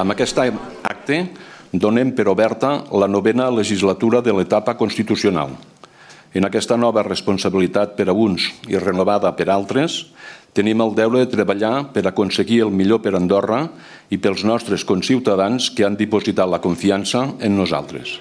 Amb aquest acte donem per oberta la novena legislatura de l'etapa constitucional. En aquesta nova responsabilitat per a uns i renovada per altres, tenim el deure de treballar per aconseguir el millor per Andorra i pels nostres conciutadans que han dipositat la confiança en nosaltres.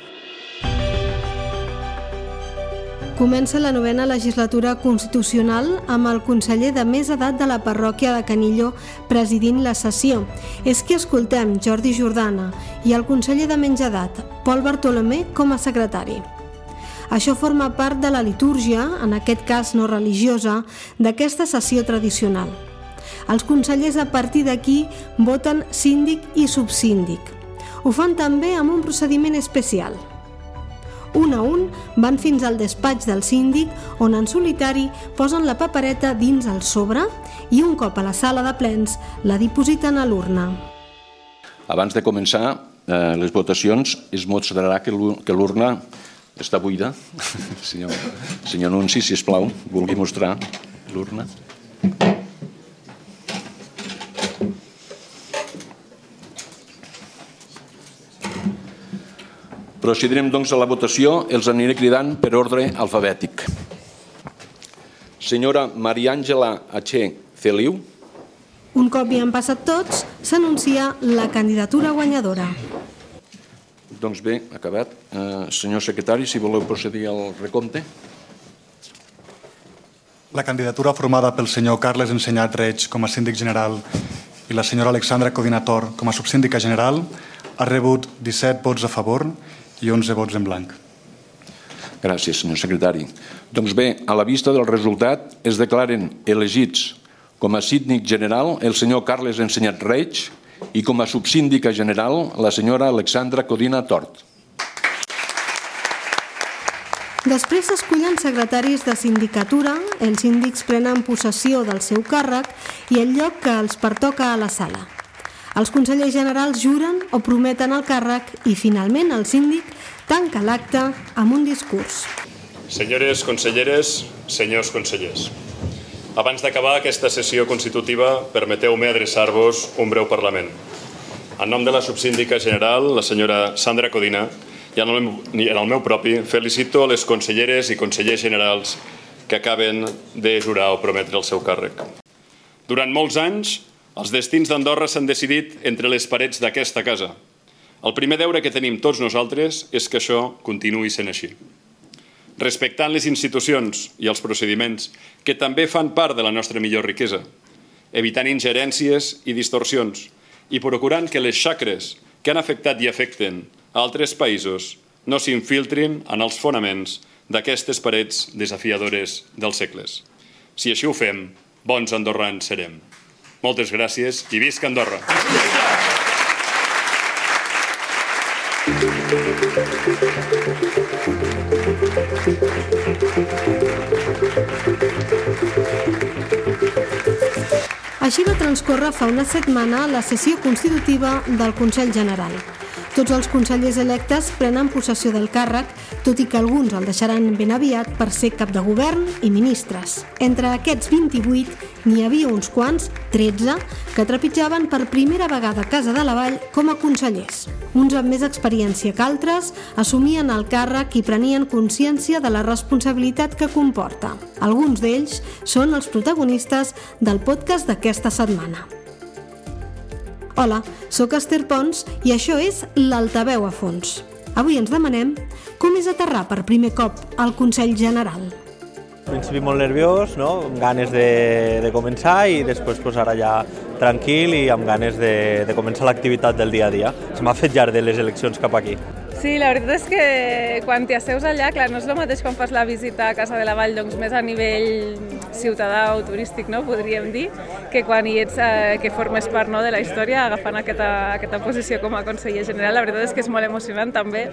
Comença la novena legislatura constitucional amb el conseller de més edat de la parròquia de Canillo presidint la sessió. És que escoltem Jordi Jordana i el conseller de menys edat, Pol Bartolomé, com a secretari. Això forma part de la litúrgia, en aquest cas no religiosa, d'aquesta sessió tradicional. Els consellers a partir d'aquí voten síndic i subsíndic. Ho fan també amb un procediment especial – un a un van fins al despatx del síndic on en solitari posen la papereta dins el sobre i un cop a la sala de plens la dipositen a l'urna. Abans de començar eh, les votacions es mostrarà que l'urna està buida. senyor, senyor Nunci, si es plau, vulgui mostrar l'urna. Procedirem doncs a la votació. Els aniré cridant per ordre alfabètic. Senyora Maria Àngela Atxé Feliu. Un cop hi han passat tots, s'anuncia la candidatura guanyadora. Doncs bé, acabat. Eh, senyor secretari, si voleu procedir al recompte. La candidatura formada pel senyor Carles Ensenyat Reig com a síndic general i la senyora Alexandra Codinator com a subsíndica general ha rebut 17 vots a favor i 11 vots en blanc. Gràcies, senyor secretari. Doncs bé, a la vista del resultat es declaren elegits com a síndic general el senyor Carles Ensenyat Reig i com a subsíndica general la senyora Alexandra Codina Tort. Després s'escullen secretaris de sindicatura, els síndics prenen possessió del seu càrrec i el lloc que els pertoca a la sala. Els consellers generals juren o prometen el càrrec i finalment el síndic tanca l'acte amb un discurs. Senyores conselleres, senyors consellers, abans d'acabar aquesta sessió constitutiva, permeteu-me adreçar-vos un breu Parlament. En nom de la subsíndica general, la senyora Sandra Codina, i en el, meu, en el meu propi, felicito les conselleres i consellers generals que acaben de jurar o prometre el seu càrrec. Durant molts anys, els destins d'Andorra s'han decidit entre les parets d'aquesta casa. El primer deure que tenim tots nosaltres és que això continuï sent així. Respectant les institucions i els procediments que també fan part de la nostra millor riquesa, evitant ingerències i distorsions i procurant que les xacres que han afectat i afecten a altres països no s'infiltrin en els fonaments d'aquestes parets desafiadores dels segles. Si així ho fem, bons andorrans serem. Moltes gràcies i visca Andorra! Així va transcórrer fa una setmana la sessió constitutiva del Consell General. Tots els consellers electes prenen possessió del càrrec, tot i que alguns el deixaran ben aviat per ser cap de govern i ministres. Entre aquests 28 n'hi havia uns quants, 13, que trepitjaven per primera vegada a Casa de la Vall com a consellers. Uns amb més experiència que altres assumien el càrrec i prenien consciència de la responsabilitat que comporta. Alguns d'ells són els protagonistes del podcast d'aquesta setmana. Hola, sóc Esther Pons i això és l'Altaveu a fons. Avui ens demanem com és aterrar per primer cop al Consell General. Al principi molt nerviós, no? amb ganes de, de començar i després pues, ara ja tranquil i amb ganes de, de començar l'activitat del dia a dia. Se m'ha fet llarg de les eleccions cap aquí. Sí, la veritat és que quan t'hi asseus allà, clar, no és el mateix quan fas la visita a Casa de la Vall, doncs més a nivell ciutadà o turístic, no? podríem dir, que quan hi ets, eh, que formes part no, de la història agafant aquesta, aquesta posició com a conseller general. La veritat és que és molt emocionant també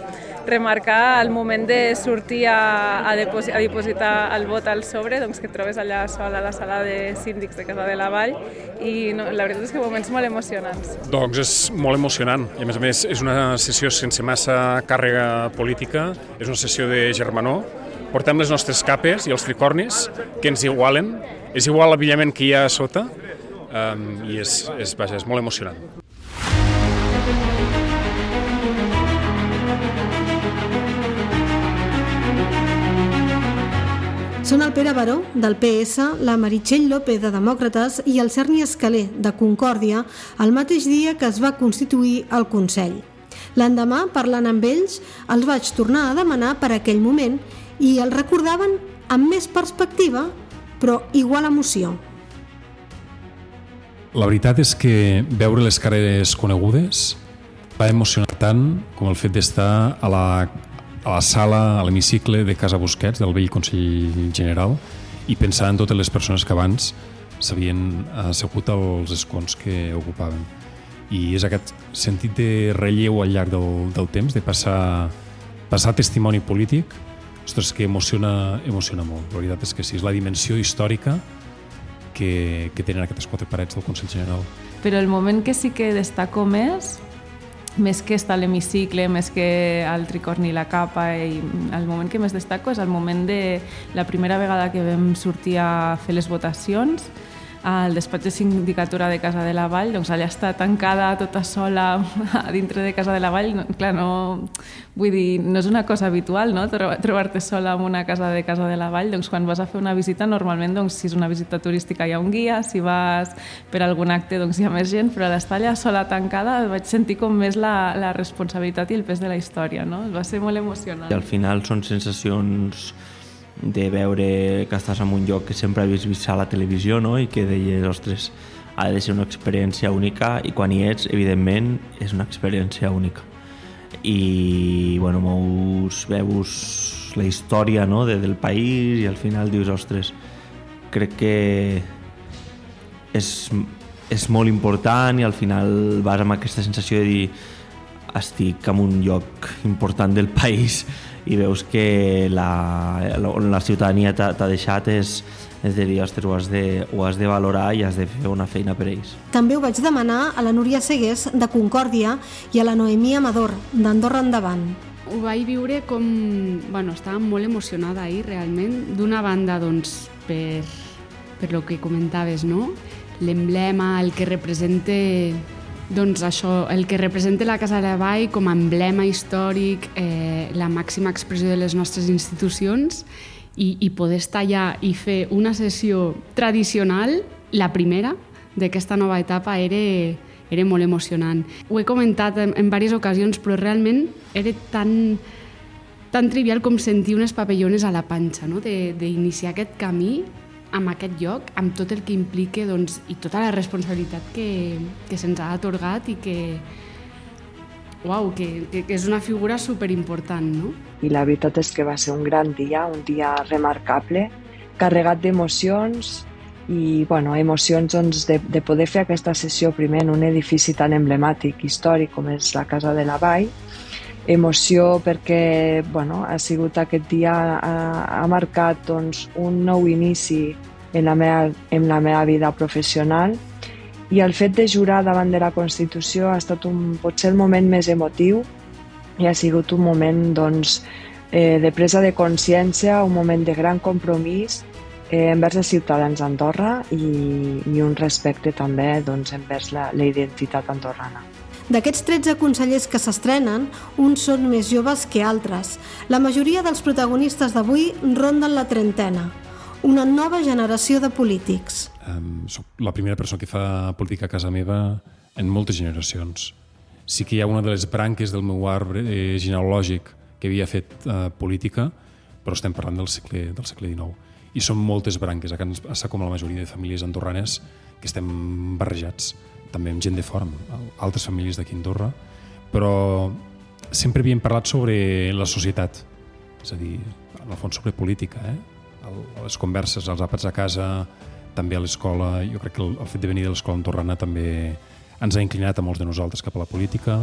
remarcar el moment de sortir a, a, deposi, a dipositar el vot al sobre, doncs que et trobes allà sol a la sala de síndics de Casa de la Vall i no, la veritat és que moments molt emocionants. Doncs és molt emocionant i a més a més és una sessió sense massa càrrega política, és una sessió de germanó. portem les nostres capes i els tricornis que ens igualen, és igual l'avillament que hi ha a sota um, i és, és, vaja, és molt emocionant. Són el Pere Baró, del PS, la Meritxell López, de Demòcrates, i el Cerni Escaler, de Concòrdia, el mateix dia que es va constituir el Consell. L'endemà, parlant amb ells, els vaig tornar a demanar per aquell moment i els recordaven amb més perspectiva, però igual emoció. La veritat és que veure les cares conegudes va emocionar tant com el fet d'estar a la, a la sala, a l'hemicicle de Casa Busquets, del vell Consell General, i pensar en totes les persones que abans s'havien assegut als escons que ocupaven. I és aquest sentit de relleu al llarg del, del temps, de passar, passar testimoni polític, ostres, que emociona, emociona molt. La veritat és que sí, és la dimensió històrica que, que tenen aquestes quatre parets del Consell General. Però el moment que sí que destaco més més que estar a l'hemicicle, més que al tricorni la capa, i el moment que més destaco és el moment de la primera vegada que vam sortir a fer les votacions, al despatx de sindicatura de Casa de la Vall, doncs allà està tancada tota sola a dintre de Casa de la Vall, no, clar, no, vull dir, no és una cosa habitual, no?, trobar-te sola en una casa de Casa de la Vall, doncs quan vas a fer una visita, normalment, doncs, si és una visita turística hi ha un guia, si vas per algun acte, doncs hi ha més gent, però l'estar allà sola tancada vaig sentir com més la, la responsabilitat i el pes de la història, no? Va ser molt emocionant. I al final són sensacions de veure que estàs en un lloc que sempre havies vist a la televisió no? i que deies, ostres, ha de ser una experiència única i quan hi ets, evidentment, és una experiència única. I, bueno, mous, veus la història no? de, del país i al final dius, ostres, crec que és, és molt important i al final vas amb aquesta sensació de dir estic en un lloc important del país i veus que la, on la ciutadania t'ha deixat és, és de dir, ostres, ho has, de, ho has de valorar i has de fer una feina per ells. També ho vaig demanar a la Núria Segués, de Concòrdia, i a la Noemí Amador, d'Andorra Endavant. Ho vaig viure com... Bueno, estava molt emocionada ahir, realment. D'una banda, doncs, per, per lo que comentaves, no? L'emblema, el que representa doncs això, el que representa la Casa de la Vall com a emblema històric, eh, la màxima expressió de les nostres institucions i, i poder estar allà i fer una sessió tradicional, la primera d'aquesta nova etapa, era, era molt emocionant. Ho he comentat en, en diverses ocasions, però realment era tan, tan trivial com sentir unes papellones a la panxa, no? d'iniciar aquest camí amb aquest lloc, amb tot el que implica doncs, i tota la responsabilitat que, que se'ns ha atorgat i que, uau, que, que, és una figura superimportant, no? I la veritat és que va ser un gran dia, un dia remarcable, carregat d'emocions i bueno, emocions doncs, de, de poder fer aquesta sessió primer en un edifici tan emblemàtic, històric com és la Casa de la Vall, emoció perquè bueno, ha sigut aquest dia, ha, ha marcat doncs, un nou inici en la, meva, en la meva vida professional i el fet de jurar davant de la Constitució ha estat un, potser el moment més emotiu i ha sigut un moment doncs, eh, de presa de consciència, un moment de gran compromís eh, envers els ciutadans d'Andorra i, i un respecte també doncs, envers la, la identitat andorrana. D'aquests 13 consellers que s'estrenen, uns són més joves que altres. La majoria dels protagonistes d'avui ronden la trentena. Una nova generació de polítics. Um, soc la primera persona que fa política a casa meva en moltes generacions. Sí que hi ha una de les branques del meu arbre eh, genealògic que havia fet uh, política, però estem parlant del segle, del segle XIX. I són moltes branques, a casa com la majoria de famílies andorranes, que estem barrejats també amb gent de amb altres famílies d'aquí a Andorra, però sempre havíem parlat sobre la societat, és a dir, en el fons sobre política, eh? les converses, als àpats a casa, també a l'escola, jo crec que el, el fet de venir de l'escola andorrana també ens ha inclinat a molts de nosaltres cap a la política.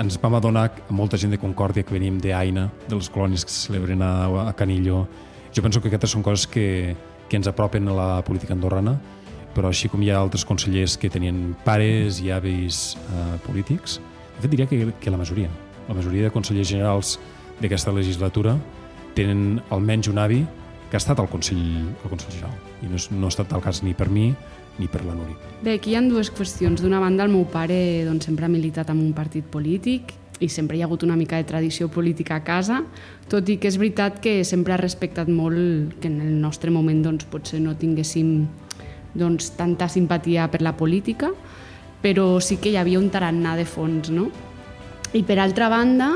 Ens vam adonar a molta gent de Concòrdia que veníem d'Aina, de les colònies que se celebren a, a Canillo. Jo penso que aquestes són coses que, que ens apropen a la política andorrana però així com hi ha altres consellers que tenien pares i avis eh, polítics, de fet diria que, que la majoria, la majoria de consellers generals d'aquesta legislatura tenen almenys un avi que ha estat al Consell, al Consell General i no, no ha estat el cas ni per mi ni per la Núria. Bé, aquí hi ha dues qüestions. D'una banda, el meu pare doncs, sempre ha militat en un partit polític i sempre hi ha hagut una mica de tradició política a casa, tot i que és veritat que sempre ha respectat molt que en el nostre moment doncs, potser no tinguéssim doncs, tanta simpatia per la política, però sí que hi havia un tarannà de fons. No? I per altra banda,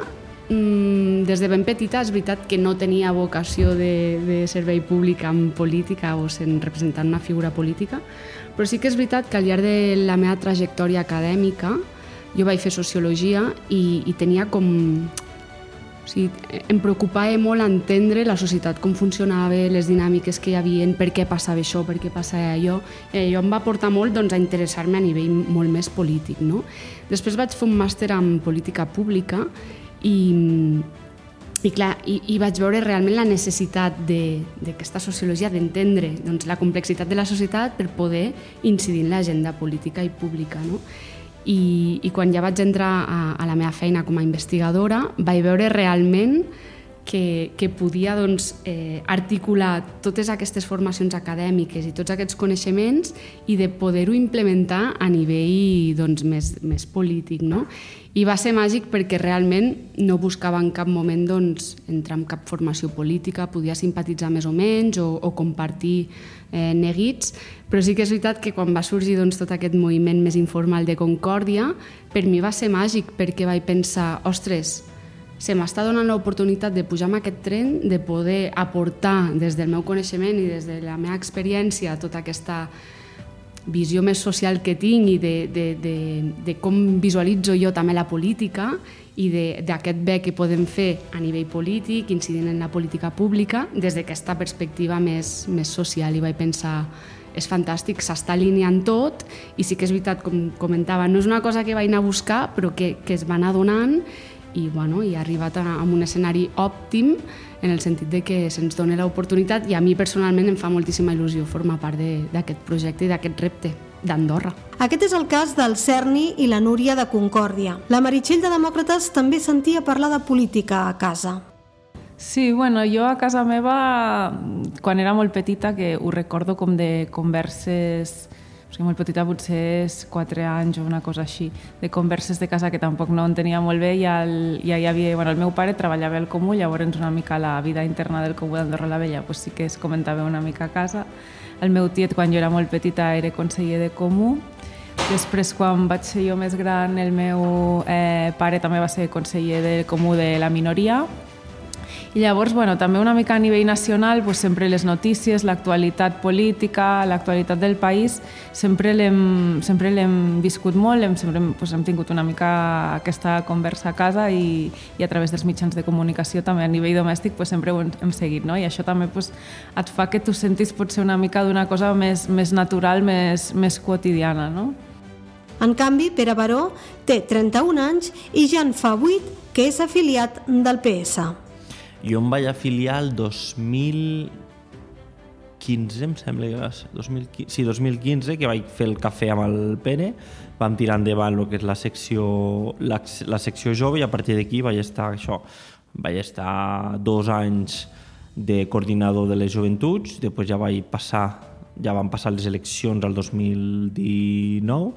mm, des de ben petita és veritat que no tenia vocació de, de servei públic en política o sent representant una figura política, però sí que és veritat que al llarg de la meva trajectòria acadèmica jo vaig fer sociologia i, i tenia com... O sigui, em preocupava molt entendre la societat, com funcionava, les dinàmiques que hi havia, per què passava això, per què passava allò. I allò em va portar molt doncs, a interessar-me a nivell molt més polític. No? Després vaig fer un màster en política pública i, i, clar, i, i vaig veure realment la necessitat d'aquesta de, sociologia d'entendre doncs, la complexitat de la societat per poder incidir en l'agenda política i pública. No? I, i quan ja vaig entrar a, a la meva feina com a investigadora vaig veure realment que, que podia doncs, eh, articular totes aquestes formacions acadèmiques i tots aquests coneixements i de poder-ho implementar a nivell doncs, més, més polític. No? I va ser màgic perquè realment no buscava en cap moment doncs, entrar en cap formació política, podia simpatitzar més o menys o, o compartir eh, neguits, però sí que és veritat que quan va sorgir doncs, tot aquest moviment més informal de Concòrdia, per mi va ser màgic perquè vaig pensar, ostres, se m'està donant l'oportunitat de pujar amb aquest tren, de poder aportar des del meu coneixement i des de la meva experiència tota aquesta visió més social que tinc i de, de, de, de com visualitzo jo també la política i d'aquest bé que podem fer a nivell polític, incidint en la política pública, des d'aquesta perspectiva més, més social. I vaig pensar, és fantàstic, s'està alineant tot i sí que és veritat, com comentava, no és una cosa que vaig anar a buscar, però que, que es va anar donant i, bueno, i ha arribat a, a un escenari òptim en el sentit de que se'ns dona l'oportunitat i a mi personalment em fa moltíssima il·lusió formar part d'aquest projecte i d'aquest repte d'Andorra. Aquest és el cas del Cerni i la Núria de Concòrdia. La Meritxell de Demòcrates també sentia parlar de política a casa. Sí, bueno, jo a casa meva, quan era molt petita, que ho recordo com de converses sigui, molt petita, potser és 4 anys o una cosa així, de converses de casa que tampoc no entenia molt bé i el, ja hi havia, bueno, el meu pare treballava al Comú, llavors una mica la vida interna del Comú d'Andorra la Vella pues sí que es comentava una mica a casa. El meu tiet, quan jo era molt petita, era conseller de Comú, Després, quan vaig ser jo més gran, el meu eh, pare també va ser conseller del Comú de la minoria i llavors, bueno, també una mica a nivell nacional, pues, sempre les notícies, l'actualitat política, l'actualitat del país, sempre l'hem viscut molt, hem, sempre pues, hem tingut una mica aquesta conversa a casa i, i a través dels mitjans de comunicació també a nivell domèstic pues, sempre ho hem, hem seguit, no? I això també pues, et fa que tu sentis potser una mica d'una cosa més, més natural, més, més quotidiana, no? En canvi, Pere Baró té 31 anys i ja en fa 8 que és afiliat del PS. Jo em vaig afiliar el 2015, em sembla que va ser, 2015, sí, 2015, que vaig fer el cafè amb el Pere, vam tirar endavant el que és la secció, la, la secció jove i a partir d'aquí vaig estar això, vaig estar dos anys de coordinador de les joventuts, després ja vaig passar, ja van passar les eleccions al 2019,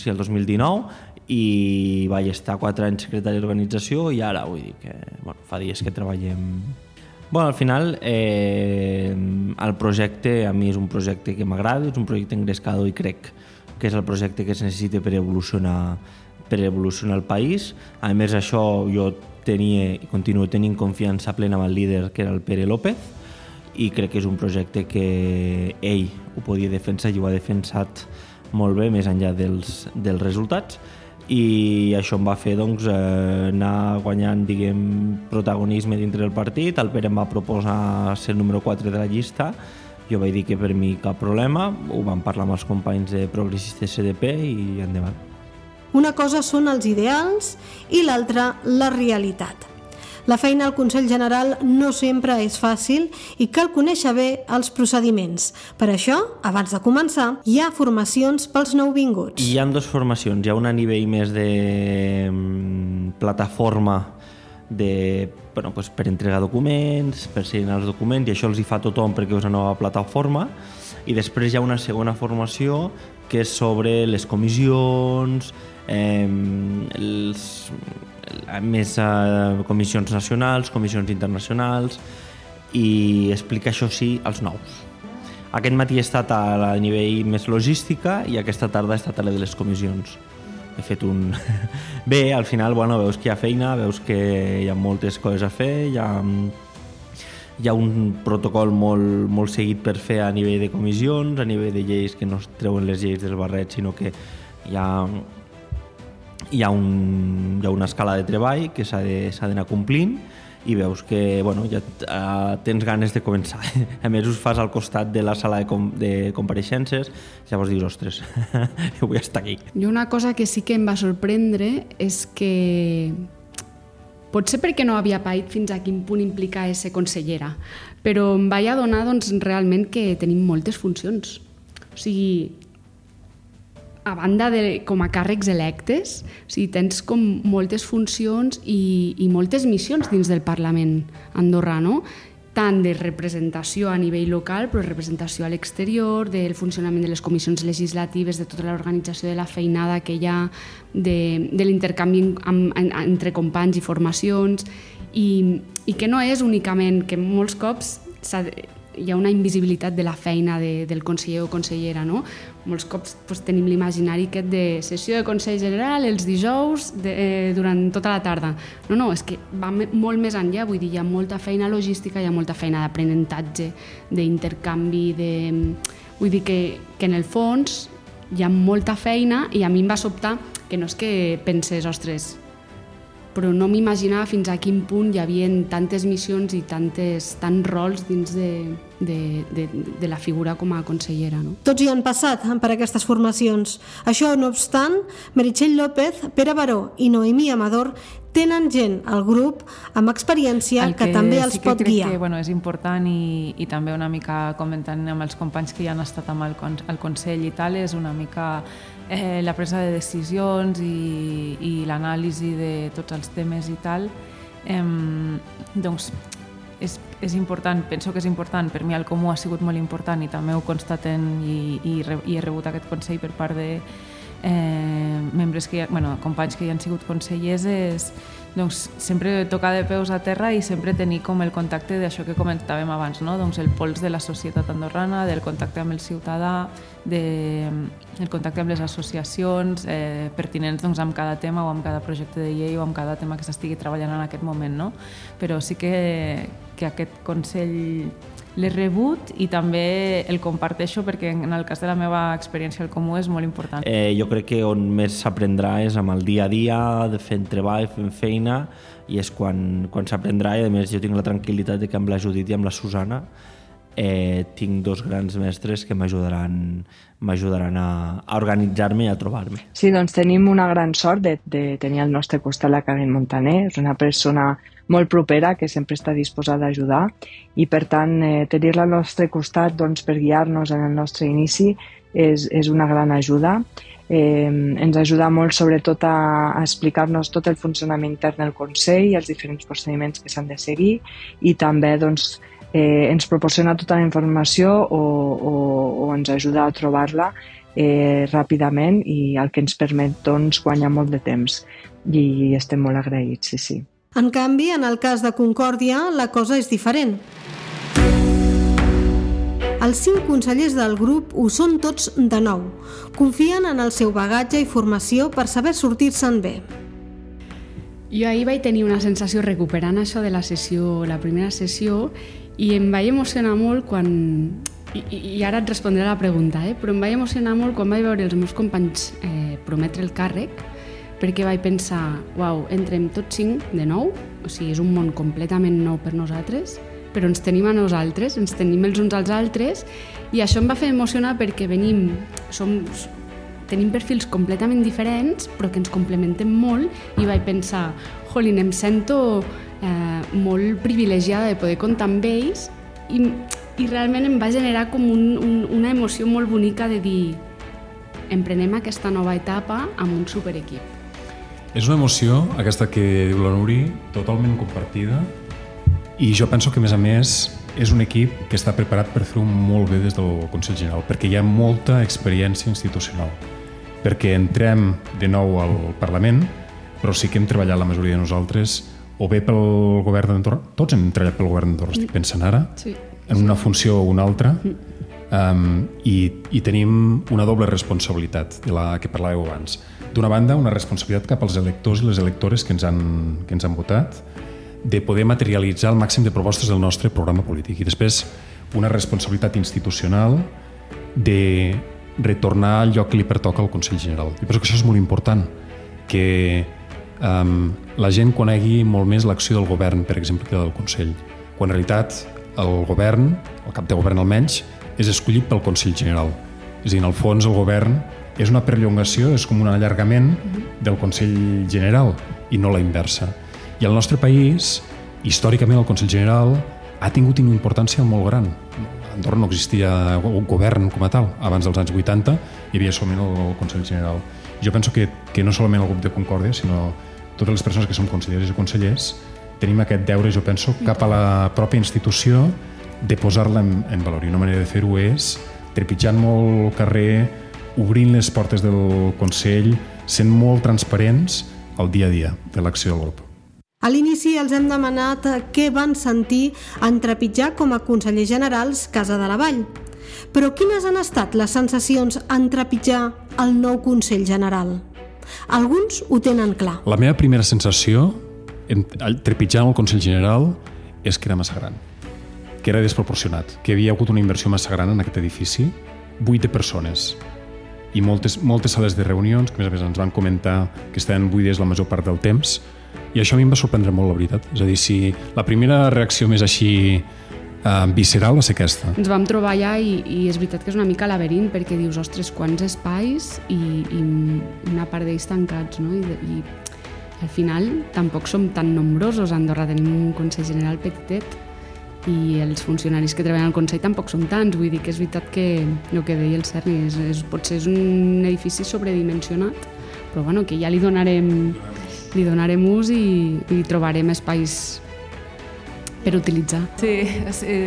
sí, el 2019, i vaig estar 4 anys secretari d'organització i ara vull dir que bueno, fa dies que treballem Bueno, al final eh, el projecte a mi és un projecte que m'agrada, és un projecte engrescador i crec que és el projecte que es necessita per evolucionar per evolucionar el país. A més, això jo tenia i continuo tenint confiança plena amb el líder que era el Pere López i crec que és un projecte que ell ho podia defensar i ho ha defensat molt bé més enllà dels, dels resultats i això em va fer doncs, eh, anar guanyant diguem, protagonisme dintre del partit. El Pere em va proposar ser el número 4 de la llista. Jo vaig dir que per mi cap problema. Ho vam parlar amb els companys de Progressistes CDP i endavant. Una cosa són els ideals i l'altra la realitat. La feina al Consell General no sempre és fàcil i cal conèixer bé els procediments. Per això, abans de començar, hi ha formacions pels nouvinguts. Hi ha dues formacions. Hi ha una nivell més de mm, plataforma de, bueno, pues per entregar documents, per signar els documents, i això els hi fa tothom perquè és una nova plataforma. I després hi ha una segona formació que és sobre les comissions, eh, els, més eh, comissions nacionals, comissions internacionals i explica això sí als nous. Aquest matí he estat a nivell més logística i aquesta tarda he estat a la de les comissions. He fet un... Bé, al final, bueno, veus que hi ha feina, veus que hi ha moltes coses a fer, hi ha, hi ha un protocol molt, molt seguit per fer a nivell de comissions, a nivell de lleis que no es treuen les lleis dels barrets, sinó que hi ha, hi ha, un, hi ha una escala de treball que s'ha d'anar complint i veus que bueno, ja uh, tens ganes de començar. A més, us fas al costat de la sala de, com de compareixences, llavors dius, ostres, jo vull estar aquí. I una cosa que sí que em va sorprendre és que potser perquè no havia paït fins a quin punt implica ser consellera, però em vaig adonar doncs, realment que tenim moltes funcions. O sigui, a banda de com a càrrecs electes, o sigui, tens com moltes funcions i, i moltes missions dins del Parlament andorrà, no? tant de representació a nivell local, però representació a l'exterior, del funcionament de les comissions legislatives, de tota l'organització de la feinada que hi ha, de, de l'intercanvi entre companys i formacions, i, i que no és únicament que molts cops hi ha una invisibilitat de la feina de, del conseller o consellera, no? Molts cops pues, tenim l'imaginari aquest de sessió de Consell General els dijous de, eh, durant tota la tarda. No, no, és que va molt més enllà, vull dir, hi ha molta feina logística, hi ha molta feina d'aprenentatge, d'intercanvi, de... Vull dir que, que en el fons hi ha molta feina i a mi em va sobtar que no és que penses, ostres, però no m'imaginava fins a quin punt hi havia tantes missions i tantes, tants rols dins de, de, de, de la figura com a consellera. No? Tots hi han passat per aquestes formacions. Això, no obstant, Meritxell López, Pere Baró i Noemí Amador tenen gent al grup amb experiència que, que també els sí que pot crec guiar. Que, bueno, és important i, i també una mica comentant amb els companys que ja han estat amb el, el Consell i tal, és una mica eh, la presa de decisions i, i l'anàlisi de tots els temes i tal, eh, doncs és, és important, penso que és important, per mi el comú ha sigut molt important i també ho constaten i, i, i he rebut aquest consell per part de eh, membres que, ha, bueno, companys que hi han sigut consellers és, doncs sempre tocar de peus a terra i sempre tenir com el contacte d'això que comentàvem abans, no? doncs el pols de la societat andorrana, del contacte amb el ciutadà, de, el contacte amb les associacions eh, pertinents doncs, amb cada tema o amb cada projecte de llei o amb cada tema que s'estigui treballant en aquest moment. No? Però sí que, que aquest Consell l'he rebut i també el comparteixo perquè en el cas de la meva experiència al comú és molt important. Eh, jo crec que on més s'aprendrà és amb el dia a dia, de fent treball, fent feina, i és quan, quan s'aprendrà, i a més jo tinc la tranquil·litat de que amb la Judit i amb la Susana eh, tinc dos grans mestres que m'ajudaran m'ajudaran a, a organitzar-me i a trobar-me. Sí, doncs tenim una gran sort de, de tenir al nostre costat la Karen Montaner, és una persona molt propera que sempre està disposada a ajudar i per tant eh, tenir-la al nostre costat doncs, per guiar-nos en el nostre inici és, és una gran ajuda. Eh, ens ajuda molt sobretot a, a explicar-nos tot el funcionament intern del Consell i els diferents procediments que s'han de seguir i també doncs, eh, ens proporciona tota la informació o, o, o ens ajuda a trobar-la eh, ràpidament i el que ens permet doncs, guanyar molt de temps i estem molt agraïts, sí, sí. En canvi, en el cas de Concòrdia, la cosa és diferent. Els cinc consellers del grup ho són tots de nou. Confien en el seu bagatge i formació per saber sortir-se'n bé. Jo ahir vaig tenir una sensació recuperant això de la sessió, la primera sessió, i em vaig emocionar molt quan... I, i ara et respondré a la pregunta, eh? però em vaig emocionar molt quan vaig veure els meus companys eh, prometre el càrrec, perquè vaig pensar, uau, entrem tots cinc de nou, o sigui, és un món completament nou per nosaltres, però ens tenim a nosaltres, ens tenim els uns als altres, i això em va fer emocionar perquè venim, som, tenim perfils completament diferents, però que ens complementem molt, i vaig pensar, jolín, em sento eh, molt privilegiada de poder comptar amb ells i, i realment em va generar com un, un, una emoció molt bonica de dir emprenem aquesta nova etapa amb un superequip. És una emoció, aquesta que diu la Nuri, totalment compartida i jo penso que, a més a més, és un equip que està preparat per fer-ho molt bé des del Consell General, perquè hi ha molta experiència institucional. perquè entrem de nou al Parlament, però sí que hem treballat la majoria de nosaltres o bé pel govern d'Andorra, tots hem treballat pel govern d'Andorra, estic pensant ara, sí. en una funció o una altra, um, i, i tenim una doble responsabilitat de la que parlàveu abans. D'una banda, una responsabilitat cap als electors i les electores que ens han, que ens han votat, de poder materialitzar el màxim de propostes del nostre programa polític. I després, una responsabilitat institucional de retornar al lloc que li pertoca al Consell General. I penso que això és molt important, que um, la gent conegui molt més l'acció del govern, per exemple, que del Consell. Quan en realitat el govern, el cap de govern almenys, és escollit pel Consell General. És a dir, en el fons el govern és una perllongació, és com un allargament del Consell General i no la inversa. I al nostre país, històricament, el Consell General ha tingut una importància molt gran. A Andorra no existia un govern com a tal. Abans dels anys 80 hi havia solament el Consell General. Jo penso que, que no solament el grup de Concòrdia, sinó totes les persones que som conselleres i consellers tenim aquest deure, jo penso, cap a la pròpia institució de posar-la en, en valor. I una manera de fer-ho és trepitjant molt el carrer, obrint les portes del Consell, sent molt transparents al dia a dia de l'acció del grup. A l'inici els hem demanat què van sentir en trepitjar com a consellers generals Casa de la Vall. Però quines han estat les sensacions en trepitjar el nou Consell General? Alguns ho tenen clar. La meva primera sensació en, trepitjant el Consell General és que era massa gran, que era desproporcionat, que havia hagut una inversió massa gran en aquest edifici, vuit de persones, i moltes, moltes sales de reunions, que a més a més ens van comentar que estaven buides la major part del temps, i això a mi em va sorprendre molt, la veritat. És a dir, si la primera reacció més així eh, visceral va ser aquesta. Ens vam trobar allà i, i és veritat que és una mica laberint perquè dius, ostres, quants espais i, i una part d'ells tancats, no? I, i al final tampoc som tan nombrosos. A Andorra tenim un Consell General petitet i els funcionaris que treballen al Consell tampoc són tants, vull dir que és veritat que el que deia el Cerny és, és, potser és un edifici sobredimensionat, però bueno, que ja li donarem li donarem ús i, i trobarem espais per utilitzar. Sí,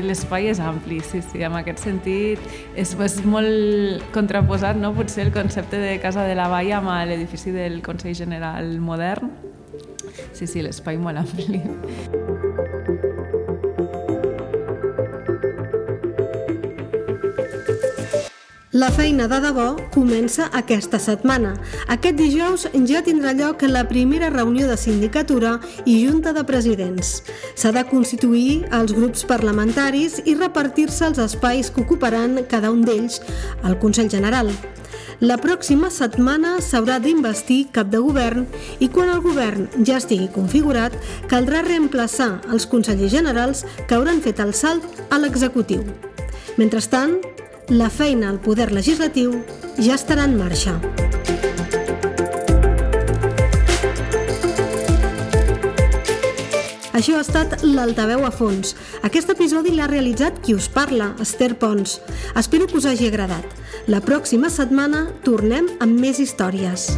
l'espai és ampli, sí, sí, en aquest sentit és, és molt contraposat, no? potser el concepte de Casa de la Vall amb l'edifici del Consell General modern. Sí, sí, l'espai molt ampli. La feina de debò comença aquesta setmana. Aquest dijous ja tindrà lloc la primera reunió de sindicatura i junta de presidents. S'ha de constituir els grups parlamentaris i repartir-se els espais que ocuparan cada un d'ells al Consell General. La pròxima setmana s'haurà d'investir cap de govern i quan el govern ja estigui configurat, caldrà reemplaçar els consellers generals que hauran fet el salt a l'executiu. Mentrestant, la feina al poder legislatiu ja estarà en marxa. Això ha estat l'Altaveu a fons. Aquest episodi l'ha realitzat qui us parla, Esther Pons. Espero que us hagi agradat. La pròxima setmana tornem amb més històries.